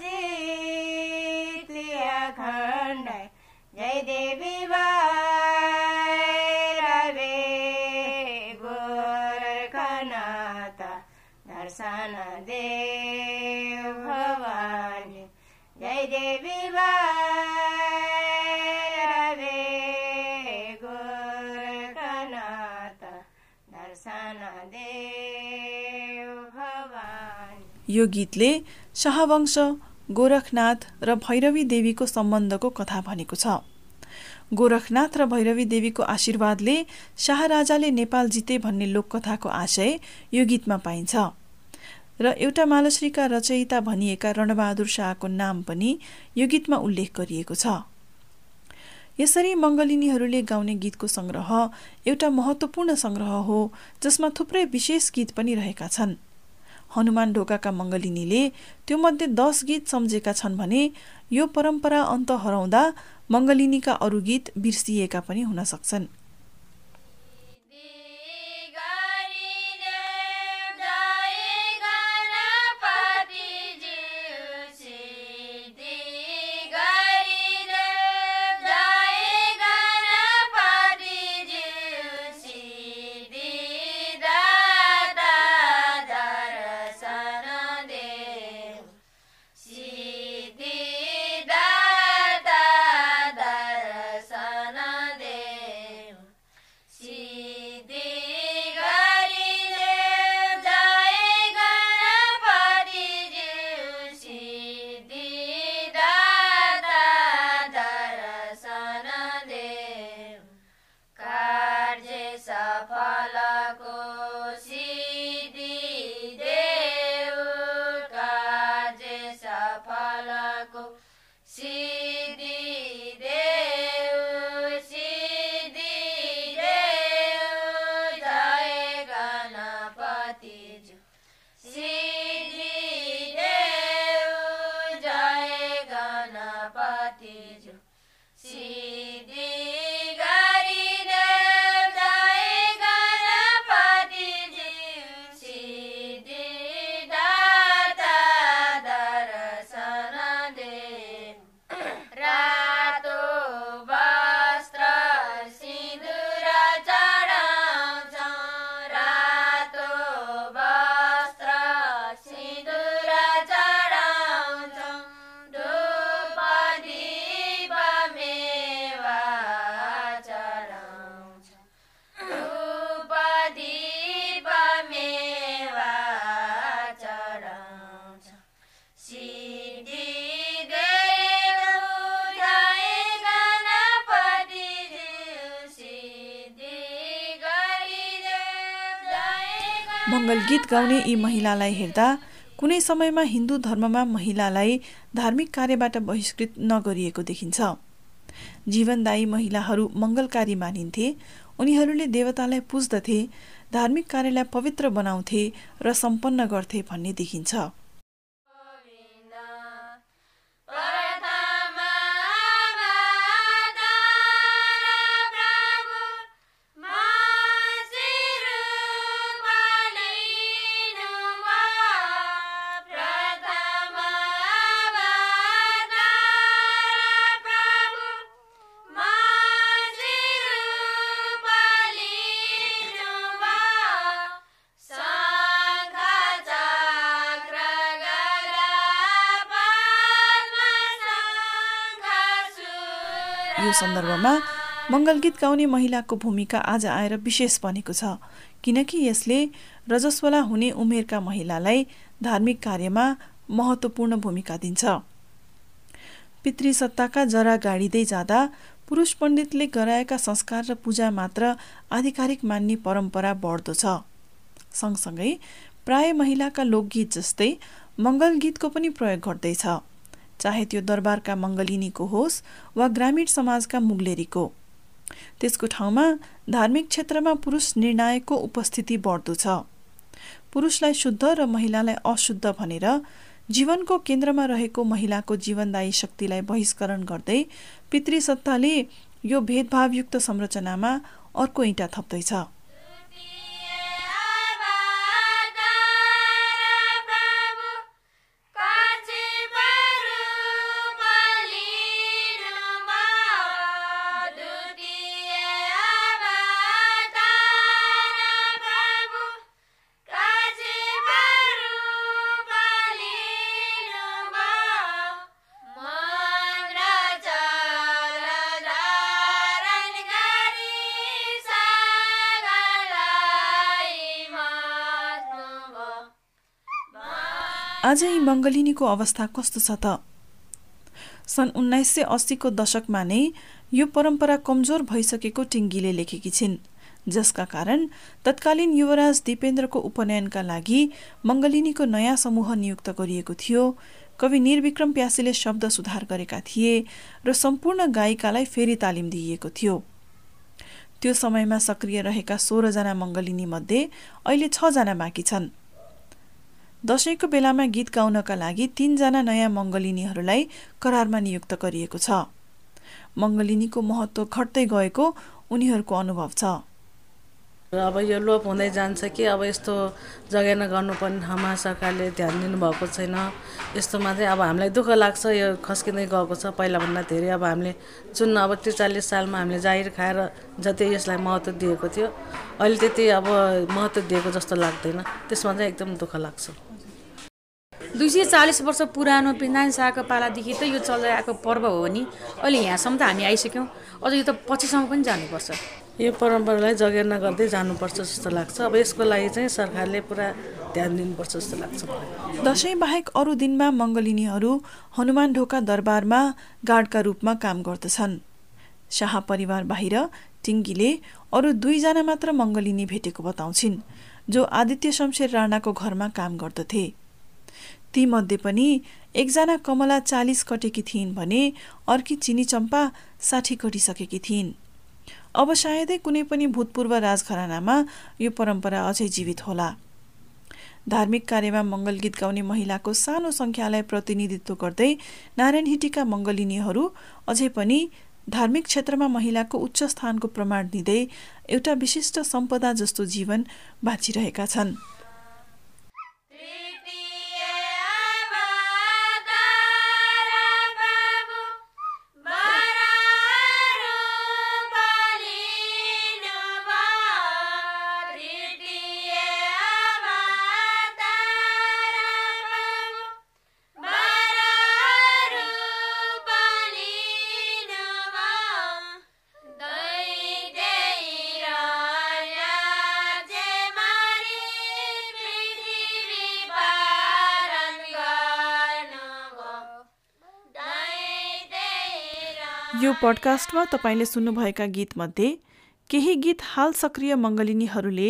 जिति अखण्ड जय देवी रवे गोरखनाथ दर्शन देव भवानी। जय देवी रवे गोरखनाथ दर्शन देव भवानी। यो गीतले शाहवंश गोरखनाथ र भैरवी देवीको सम्बन्धको कथा भनेको छ। गोरखनाथ र भैरवी देवीको आशीर्वादले शाहराजाले नेपाल जिते भन्ने लोककथाको आशय यो गीतमा पाइन्छ। र एउटा मालश्रीका रचयिता भनिएका रणबहादुर शाहको नाम पनि यो गीतमा उल्लेख गरिएको छ। यसरी मङ्गलिनीहरूले गाउने गीतको सङ्ग्रह एउटा महत्त्वपूर्ण सङ्ग्रह हो जसमा थुप्रै विशेष गीत पनि रहेका छन्। हनुमान ढोकाका मङ्गलिनीले त्योमध्ये दस गीत सम्झेका छन् भने यो परम्परा अन्त हराउँदा मङ्गलिनीका अरू गीत बिर्सिएका पनि हुन सक्छन्। मङ्गल गाउने यी महिलालाई हेर्दा कुनै समयमा हिन्दू धर्ममा महिलालाई धार्मिक कार्यबाट बहिष्कृत नगरिएको देखिन्छ। जीवनदायी महिलाहरू मङ्गलकारी मानिन्थे उनीहरूले देवतालाई पुज्दथे धार्मिक कार्यलाई पवित्र बनाउँथे र सम्पन्न गर्थे भन्ने देखिन्छ। यो सन्दर्भमा मङ्गलगीत गाउने महिलाको भूमिका आज आएर विशेष बनेको छ किनकि यसले रजस्वला हुने उमेरका महिलालाई धार्मिक कार्यमा महत्त्वपूर्ण भूमिका दिन्छ। पितृसत्ताका जरा गाडिँदै जाँदा पुरुष पण्डितले गराएका संस्कार र पूजा मात्र आधिकारिक मान्ने परम्परा बढ्दो छ। सँगसँगै प्राय महिलाका लोकगीत जस्तै मङ्गल गीतको पनि प्रयोग गर्दैछ। चाहे त्यो दरबारका मङ्गलिनीको होस् वा ग्रामीण समाजका मुगलेरीको। त्यसको ठाउँमा धार्मिक क्षेत्रमा पुरुष निर्णायकको उपस्थिति बढ्दो छ। पुरुषलाई शुद्ध र महिलालाई अशुद्ध भनेर जीवनको केन्द्रमा रहेको महिलाको जीवनदायी शक्तिलाई बहिष्करण गर्दै पितृसत्ताले यो भेदभावयुक्त संरचनामा अर्को इँटा थप्दैछ। आज यी मङ्गलिनीको अवस्था कस्तो छ त? सन् उन्नाइस सय अस्सीको दशकमा नै यो परम्परा कमजोर भइसकेको टिङ्गीले लेखेकी छिन् जसका कारण तत्कालीन युवराज दिपेन्द्रको उपनयनका लागि मङ्गलिनीको नयाँ समूह नियुक्त गरिएको थियो। कवि निर्विक्रम प्यासीले शब्द सुधार गरेका थिए र सम्पूर्ण गायिकालाई फेरि तालिम दिइएको थियो। त्यो समयमा सक्रिय रहेका सोह्रजना मङ्गलिनी मध्ये अहिले छजना बाँकी छन्। दशैंको बेलामा गीत गाउनका लागि तीनजना नयाँ मङ्गलिनीहरूलाई करारमा नियुक्त गरिएको छ। मङ्गलिनीको महत्व घट्दै गएको उनीहरूको अनुभव छ। अब यो लोप हुँदै जान्छ कि अब यस्तो जगेर्ना गर्नुपर्ने ठाउँमा सरकारले ध्यान दिनुभएको छैन। यस्तोमा चाहिँ अब हामीलाई दुःख लाग्छ यो खस्किँदै गएको छ। पहिलाभन्दा धेरै अब हामीले जुन अब त्रिचालिस सालमा हामीले जाहिर खाएर जति यसलाई महत्त्व दिएको थियो अहिले त्यति अब महत्त्व दिएको जस्तो लाग्दैन। त्यसमा चाहिँ एकदम दुःख लाग्छ। दुई सय चालिस वर्ष पुरानो पिन्दान शाहको पालादेखि त यो चल्दै आएको पर्व हो नि। अहिले यहाँसम्म त हामी आइसक्यौँ। अझ यो त पछिसम्म पनि जानुपर्छ। यो परम्परालाई जगेर्ना गर्दै जानुपर्छ जस्तो लाग्छ। अब यसको लागि चाहिँ सरकारले पुरा ध्यान दिनुपर्छ जस्तो लाग्छ दसैँ बाहेक अरू दिनमा मङ्गलिनीहरू हनुमान ढोका दरबारमा गार्डका रूपमा काम गर्दछन्। शाह परिवार बाहिर टिङ्गीले अरू दुईजना मात्र मङ्गलिनी भेटेको बताउँछिन् जो आदित्य शमशेर राणाको घरमा काम गर्दथे। तीमध्ये पनि एकजना कमला चालिस कटेकी थिइन् भने अर्की चिनी चम्पा साठी कटिसकेकी थिइन्। अब सायदै कुनै पनि भूतपूर्व राजघरानामा यो परम्परा अझै जीवित होला। धार्मिक कार्यमा मङ्गल गीत गाउने महिलाको सानो सङ्ख्यालाई प्रतिनिधित्व गर्दै नारायण हिटीका मङ्गलिनीहरू अझै पनि धार्मिक क्षेत्रमा महिलाको उच्च स्थानको प्रमाण दिँदै एउटा विशिष्ट सम्पदा जस्तो जीवन बाँचिरहेका छन्। यो पडकास्टमा तपाईँले सुन्नुभएका गीतमध्ये केही गीत हाल सक्रिय मङ्गलिनीहरूले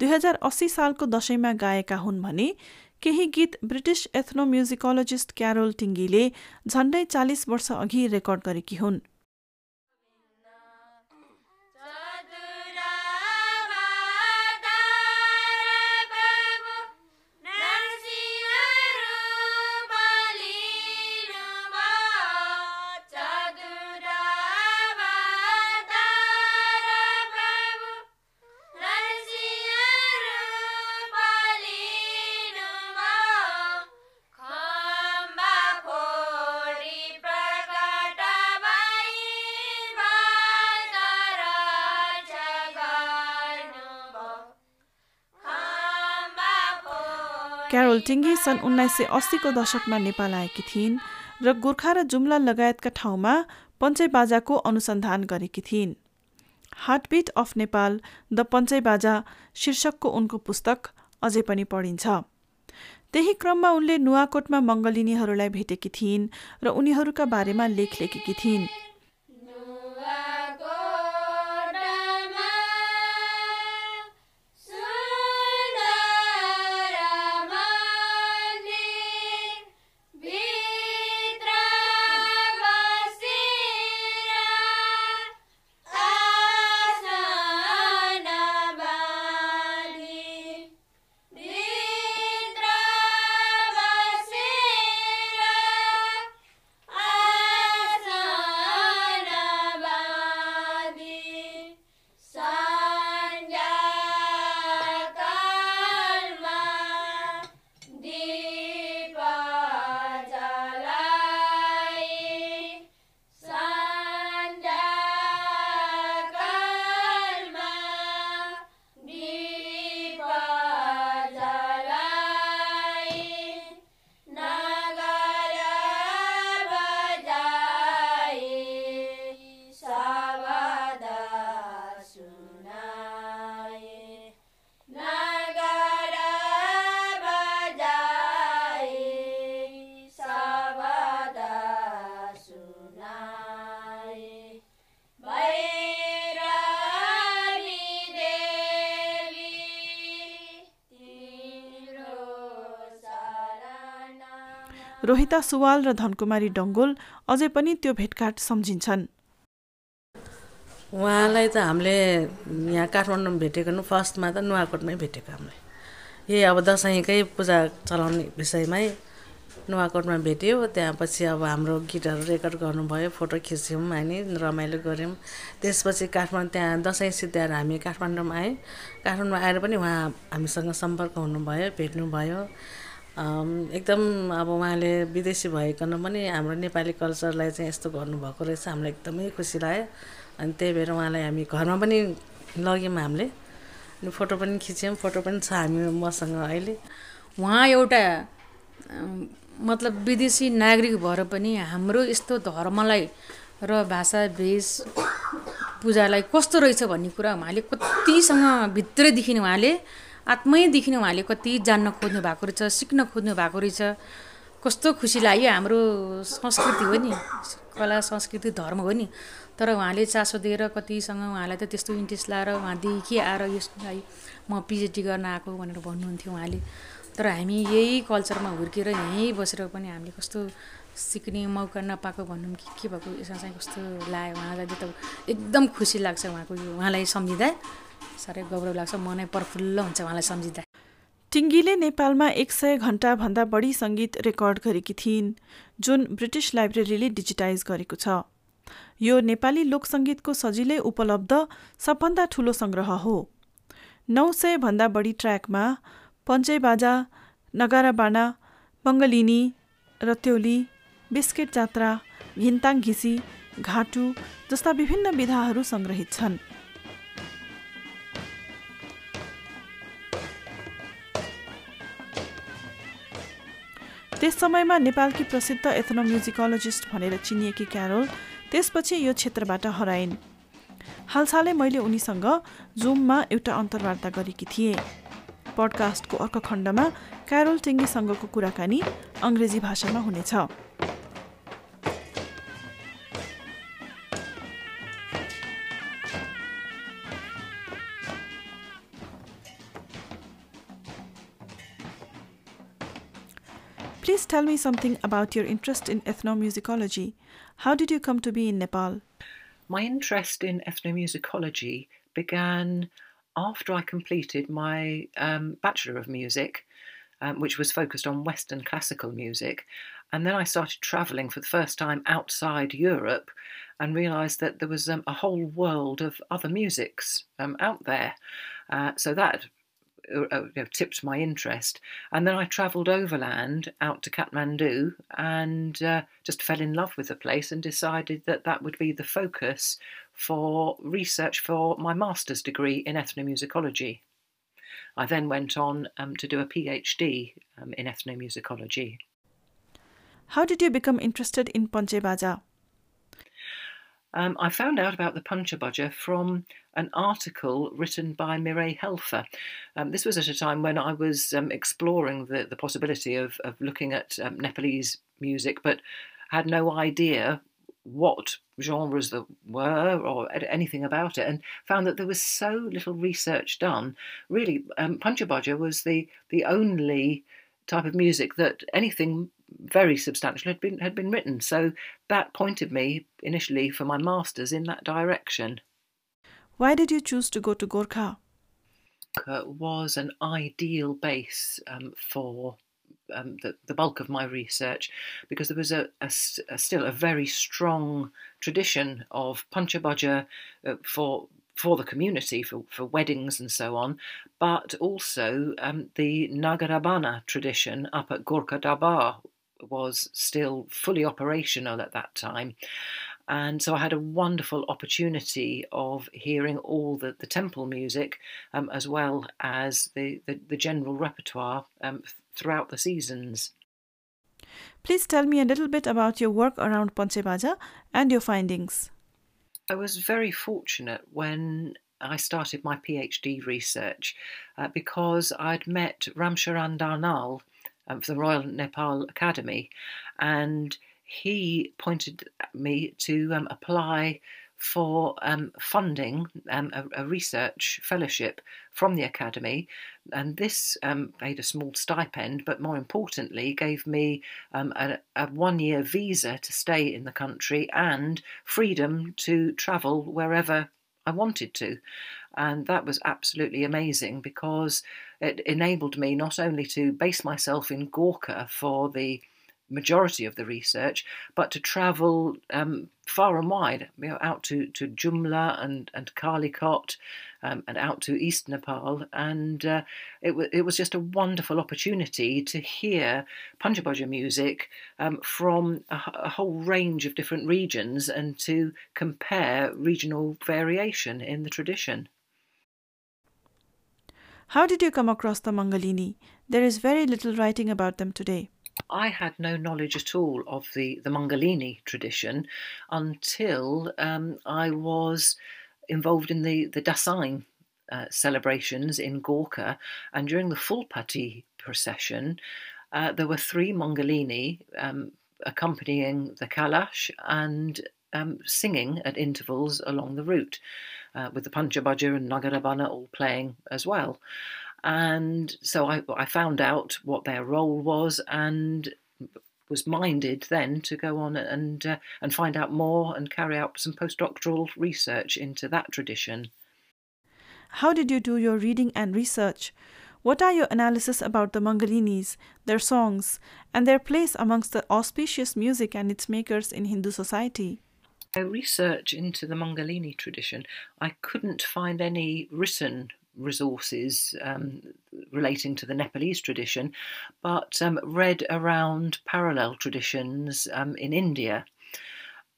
दुई हजार अस्सी सालको दशैंमा गाएका हुन् भने केही गीत ब्रिटिस एथ्नोम्युजिकोलोजिस्ट क्यारोल टिङ्गीले झण्डै चालिस वर्ष अघि रेकर्ड गरेकी हुन्। क्यारोल टिङ्गी सन् उन्नाइस सय अस्सीको दशकमा नेपाल आएकी थिइन् र गोर्खा र जुम्ला लगायतका ठाउँमा पञ्चै बाजाको अनुसन्धान गरेकी थिइन्। Heartbeat of Nepal the Panche Baja शीर्षकको उनको पुस्तक अझै पनि पढिन्छ। त्यही क्रममा उनले नुवाकोटमा मङ्गलिनीहरूलाई भेटेकी थिइन् र उनीहरूका बारेमा लेख लेखेकी थिइन्। रोहिता सुवाल र धनकुमारी डङ्गोल अझै पनि त्यो भेटघाट सम्झिन्छन्। उहाँलाई त हामीले यहाँ काठमाडौँमा भेटेको फर्स्टमा त नुवाकोटमै भेटेको हामीले। यही अब दसैँकै पूजा चलाउने विषयमै नुवाकोटमा भेट्यो। त्यहाँपछि अब हाम्रो गीतहरू रेकर्ड गर्नुभयो फोटो खिच्यौँ हामी रमाइलो गऱ्यौँ। त्यसपछि काठमाडौँ त्यहाँ दसैँ सिद्ध्याएर हामी काठमाडौँमा आयौँ। काठमाडौँमा आएर पनि उहाँ हामीसँग सम्पर्क हुनुभयो भेट्नुभयो। एकदम अब उहाँले विदेशी भइकन पनि हाम्रो नेपाली कल्चरलाई चाहिँ यस्तो गर्नुभएको रहेछ। हामीलाई एकदमै खुसी लाग्यो। अनि त्यही भएर उहाँलाई हामी घरमा पनि लग्यौँ हामीले। अनि फोटो पनि खिच्यौँ। फोटो पनि छ हामी मसँग अहिले। उहाँ एउटा मतलब विदेशी नागरिक भएर पनि हाम्रो यस्तो धर्मलाई र भाषा भेष पूजालाई कस्तो रहेछ भन्ने कुरा उहाँले कतिसँग भित्रैदेखि उहाँले। आत्मैदेखि उहाँले कति जान्न खोज्नु भएको रहेछ सिक्न खोज्नु भएको रहेछ। कस्तो खुसी लाग्यो हाम्रो संस्कृति हो नि। कला संस्कृति धर्म हो नि। तर उहाँले चासो दिएर कतिसँग उहाँलाई त त्यस्तो इन्ट्रेस्ट लाएर उहाँदेखि आएर यसलाई म पिएचडी गर्न आएको भनेर भन्नुहुन्थ्यो उहाँले। तर हामी यही कल्चरमा हुर्केर यहीँ बसेर पनि हामीले कस्तो सिक्ने मौका नपाएको भनौँ कि के भएको यसमा चाहिँ कस्तो लाग्यो उहाँलाई त एकदम खुसी लाग्छ उहाँको यो उहाँलाई सम्झिँदा। साह्रै गौरव लाग्छ मनै प्रफुल्ल हुन्छ उहाँलाई सम्झिँदा। टिङ्गीले नेपालमा एक सय घन्टाभन्दा बढी सङ्गीत रेकर्ड गरेकी थिइन् जुन ब्रिटिस लाइब्रेरीले डिजिटाइज गरेको छ। यो नेपाली लोकसङ्गीतको सजिलै उपलब्ध सबभन्दा ठुलो सङ्ग्रह हो। नौ सय भन्दा बढी ट्र्याकमा पञ्चे बाजा नगारा बाना मङ्गलिनी रत्योली बिस्केट जात्रा घिन्ताङ घिसी घाटु जस्ता विभिन्न विधाहरू सङ्ग्रहित छन्। त्यस समयमा नेपालकी प्रसिद्ध एथनोम्युजिकोलोजिस्ट भनेर चिनिएकी क्यारोल त्यसपछि यो क्षेत्रबाट हराइन्। हालसालै मैले उनीसँग जुममा एउटा अन्तर्वार्ता गरेकी थिएँ। पडकास्टको अर्को खण्डमा क्यारोल टिङ्गीसँगको कुराकानी अङ्ग्रेजी भाषामा हुनेछ। Please tell me something about your interest in ethnomusicology. How did you come to be in Nepal? My interest in ethnomusicology began after I completed my um, Bachelor of Music, um, which was focused on Western classical music. And then I started travelling for the first time outside Europe and realised that there was um, a whole world of other musics um, out there. Uh, so that uh, uh, tipped my interest. And then I travelled overland out to Kathmandu and uh, just fell in love with the place and decided that that would be the focus for research for my master's degree in ethnomusicology. I then went on um, to do a PhD um, in ethnomusicology. How did you become interested in Panche Baja? Um, I found out about the Panchabaja from an article written by Mireille Helfer. Um, this was at a time when I was um, exploring the, the possibility of, of looking at um, Nepalese music, but had no idea what genres there were or anything about it, and found that there was so little research done. Really, um, Panchabaja was the the only type of music that anything very substantial had been had been written. So that pointed me initially for my masters in that direction. Why did you choose to go to Gorkha? Gorkha was an ideal base um, for um, the, the bulk of my research because there was a, a, a still a very strong tradition of Panchabaja uh, for for the community, for, for weddings and so on, but also um, the Nagarabana tradition up at Gorkha Darbar was still fully operational at that time. And so I had a wonderful opportunity of hearing all the, the temple music um, as well as the, the, the general repertoire um, throughout the seasons. Please tell me a little bit about your work around Panche Baja and your findings. I was very fortunate when I started my PhD research uh, because I'd met Ramcharan Darnal um, for the Royal Nepal Academy, and he pointed me to um, apply for um, funding um, a, a, research fellowship from the academy, and this um, paid a small stipend, but more importantly, gave me um, a, a one-year visa to stay in the country and freedom to travel wherever I wanted to. And that was absolutely amazing because it enabled me not only to base myself in Gorkha for the majority of the research, but to travel um, far and wide, you know, out to, to Jumla and, and Kalikot um, and out to East Nepal. And uh, it, w- it was just a wonderful opportunity to hear Panchabaja music um, from a whole range of different regions and to compare regional variation in the tradition. How did you come across the Mangalini? There is very little writing about them today. I had no knowledge at all of the, the Mangalini tradition until um, I was involved in the, the Dasain uh, celebrations in Gorkha. And during the Fulpati procession, uh, there were three Mangalini um, accompanying the Kalash and um, singing at intervals along the route, uh, with the Panchabaja and Nagarabana all playing as well. And so I, I found out what their role was and was minded then to go on and uh, and find out more and carry out some postdoctoral research into that tradition. How did you do your reading and research? What are your analysis about the Mangalinis, their songs, and their place amongst the auspicious music and its makers in Hindu society? Research into the Mangalini tradition, I couldn't find any written resources um, relating to the Nepalese tradition, but um, read around parallel traditions um, in India.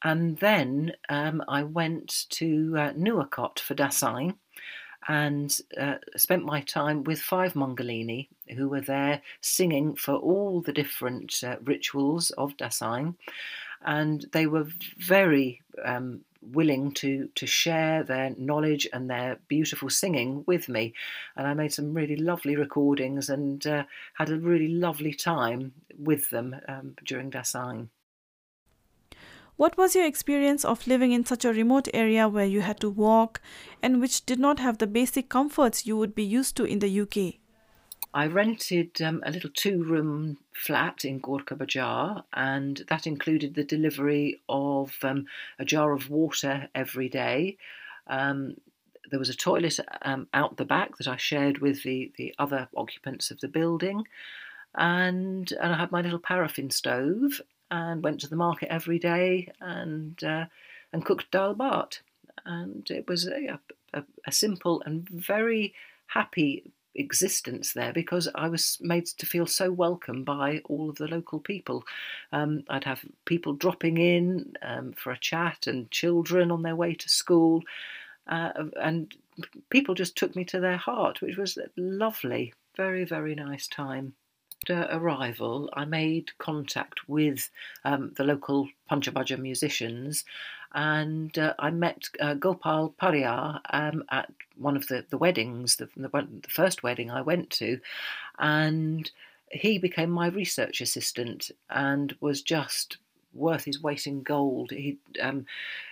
And then um, I went to uh, Nuwakot for Dasain and uh, spent my time with five Mangalini who were there singing for all the different uh, rituals of Dasain. And they were very um, willing to to share their knowledge and their beautiful singing with me. And i made some really lovely recordings and uh, had a really lovely time with them um, during dasain what was your experience of living in such a remote area where you had to walk and which did not have the basic comforts you would be used to in the uk I rented um, a little two room flat in Gorkha Bajar, and that included the delivery of um, a jar of water every day. Um, there was a toilet um, out the back that I shared with the, the other occupants of the building, and, and I had my little paraffin stove and went to the market every day and, uh, and cooked dal bhat. And it was a, a, a simple and very happy existence there because I was made to feel so welcome by all of the local people. Um, I'd have people dropping in um, for a chat and children on their way to school, uh, and people just took me to their heart, which was lovely, very, very nice time. after arrival, I made contact with um, the local Panchabaja musicians and uh, I met uh, Gopal Pariyar um, at one of the, the weddings, the, the, the, first wedding I went to, and he became my research assistant and was just worth his weight in gold. He um,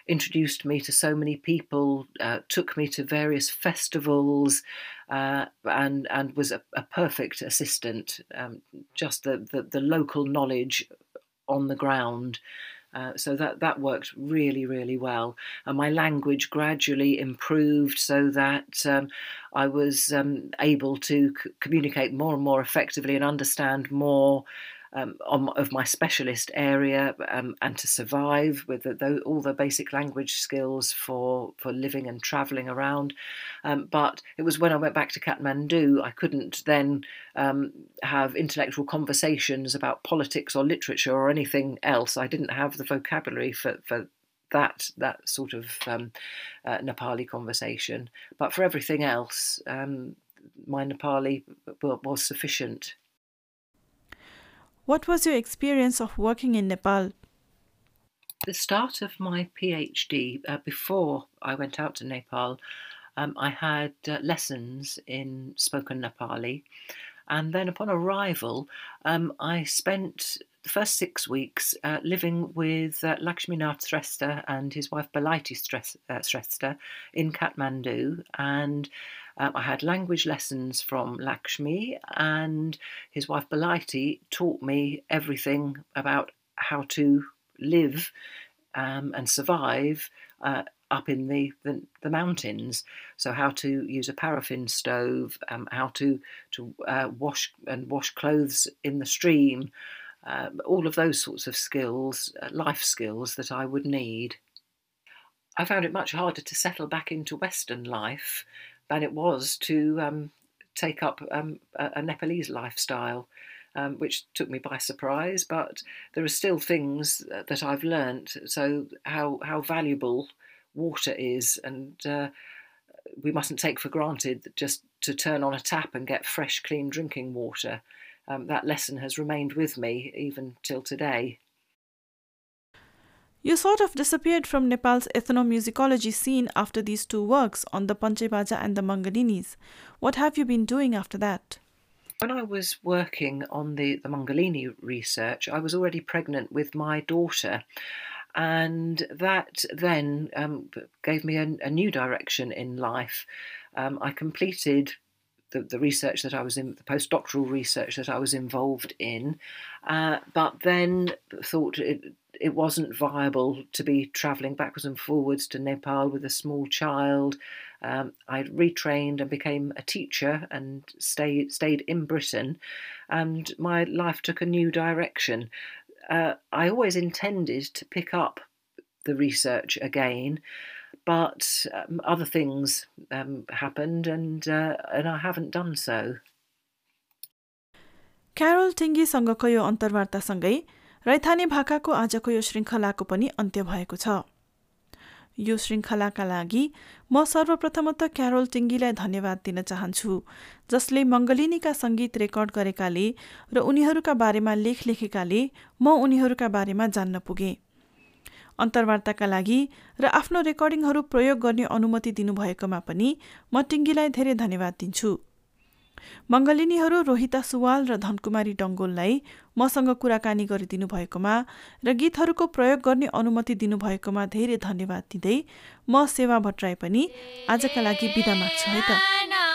introduced me to so many people, uh, took me to various festivals, uh, and and was a, a perfect assistant. Um, just the, the, the local knowledge on the ground. Uh, so that that worked really really well, and my language gradually improved so that um, I was um, able to c- communicate more and more effectively and understand more um, on, of my specialist area um, and to survive with the, the, all the basic language skills for, for living and travelling around. Um, but it was when I went back to Kathmandu, I couldn't then um, have intellectual conversations about politics or literature or anything else. I didn't have the vocabulary for, for that that sort of um, uh, Nepali conversation. But for everything else, um, my Nepali was sufficient. What was your experience of working in Nepal? The start of my PhD, uh, before I went out to Nepal, um, I had uh, lessons in spoken Nepali. And then upon arrival, um, I spent the first six weeks uh, living with uh, Lakshminath Shrestha and his wife Balaiti Shrestha uh, in Kathmandu. And um, I had language lessons from Lakshmi, and his wife Balaiti taught me everything about how to live um, and survive uh, up in the, the, the, mountains. So how to use a paraffin stove, um, how to to uh, wash and wash clothes in the stream, uh, all of those sorts of skills, uh, life skills that I would need. I found it much harder to settle back into Western life than it was to um, take up um, a, Nepalese lifestyle, um, which took me by surprise. But there are still things that I've learnt. So how how valuable water is, and uh, we mustn't take for granted just to turn on a tap and get fresh, clean drinking water. Um, that lesson has remained with me even till today. You sort of disappeared from Nepal's ethnomusicology scene after these two works on the Panchebaja and the Mangalinis. What have you been doing after that? When I was working on the, the Mangalini research, I was already pregnant with my daughter. And that then um, gave me a, a, new direction in life. Um, I completed the, the, research that I was in, the postdoctoral research that I was involved in, uh, but then thought it, it wasn't viable to be travelling backwards and forwards to Nepal with a small child. Um, I retrained and became a teacher and stayed stayed in Britain, and my life took a new direction. Uh, I always intended to pick up the research again, but um, other things um, happened, and uh, and I haven't done so. Carol टिङ्गीसँगको यो अन्तर्वार्तासँगै रैथाने भाकाको आजको यो श्रृङ्खलाको पनि अन्त्य भएको छ यो श्रृङ्खलाका लागि म सर्वप्रथमत क्यारोल टिङ्गीलाई धन्यवाद दिन चाहन्छु जसले मङ्गलिनीका सङ्गीत रेकर्ड गरेकाले र उनीहरूका बारेमा लेख लेखेकाले म उनीहरूका बारेमा जान्न पुगेँ अन्तर्वार्ताका लागि र आफ्नो रेकर्डिङहरू प्रयोग गर्ने अनुमति दिनुभएकोमा पनि म टिङ्गीलाई धेरै धन्यवाद दिन्छु। मङ्गलिनीहरू रोहिता सुवाल र धनकुमारी डङ्गोललाई मसँग कुराकानी गरिदिनु भएकोमा र गीतहरूको प्रयोग गर्ने अनुमति दिनुभएकोमा धेरै धन्यवाद दिँदै म सेवा भट्टराई पनि आजका लागि बिदा माग्छु है त।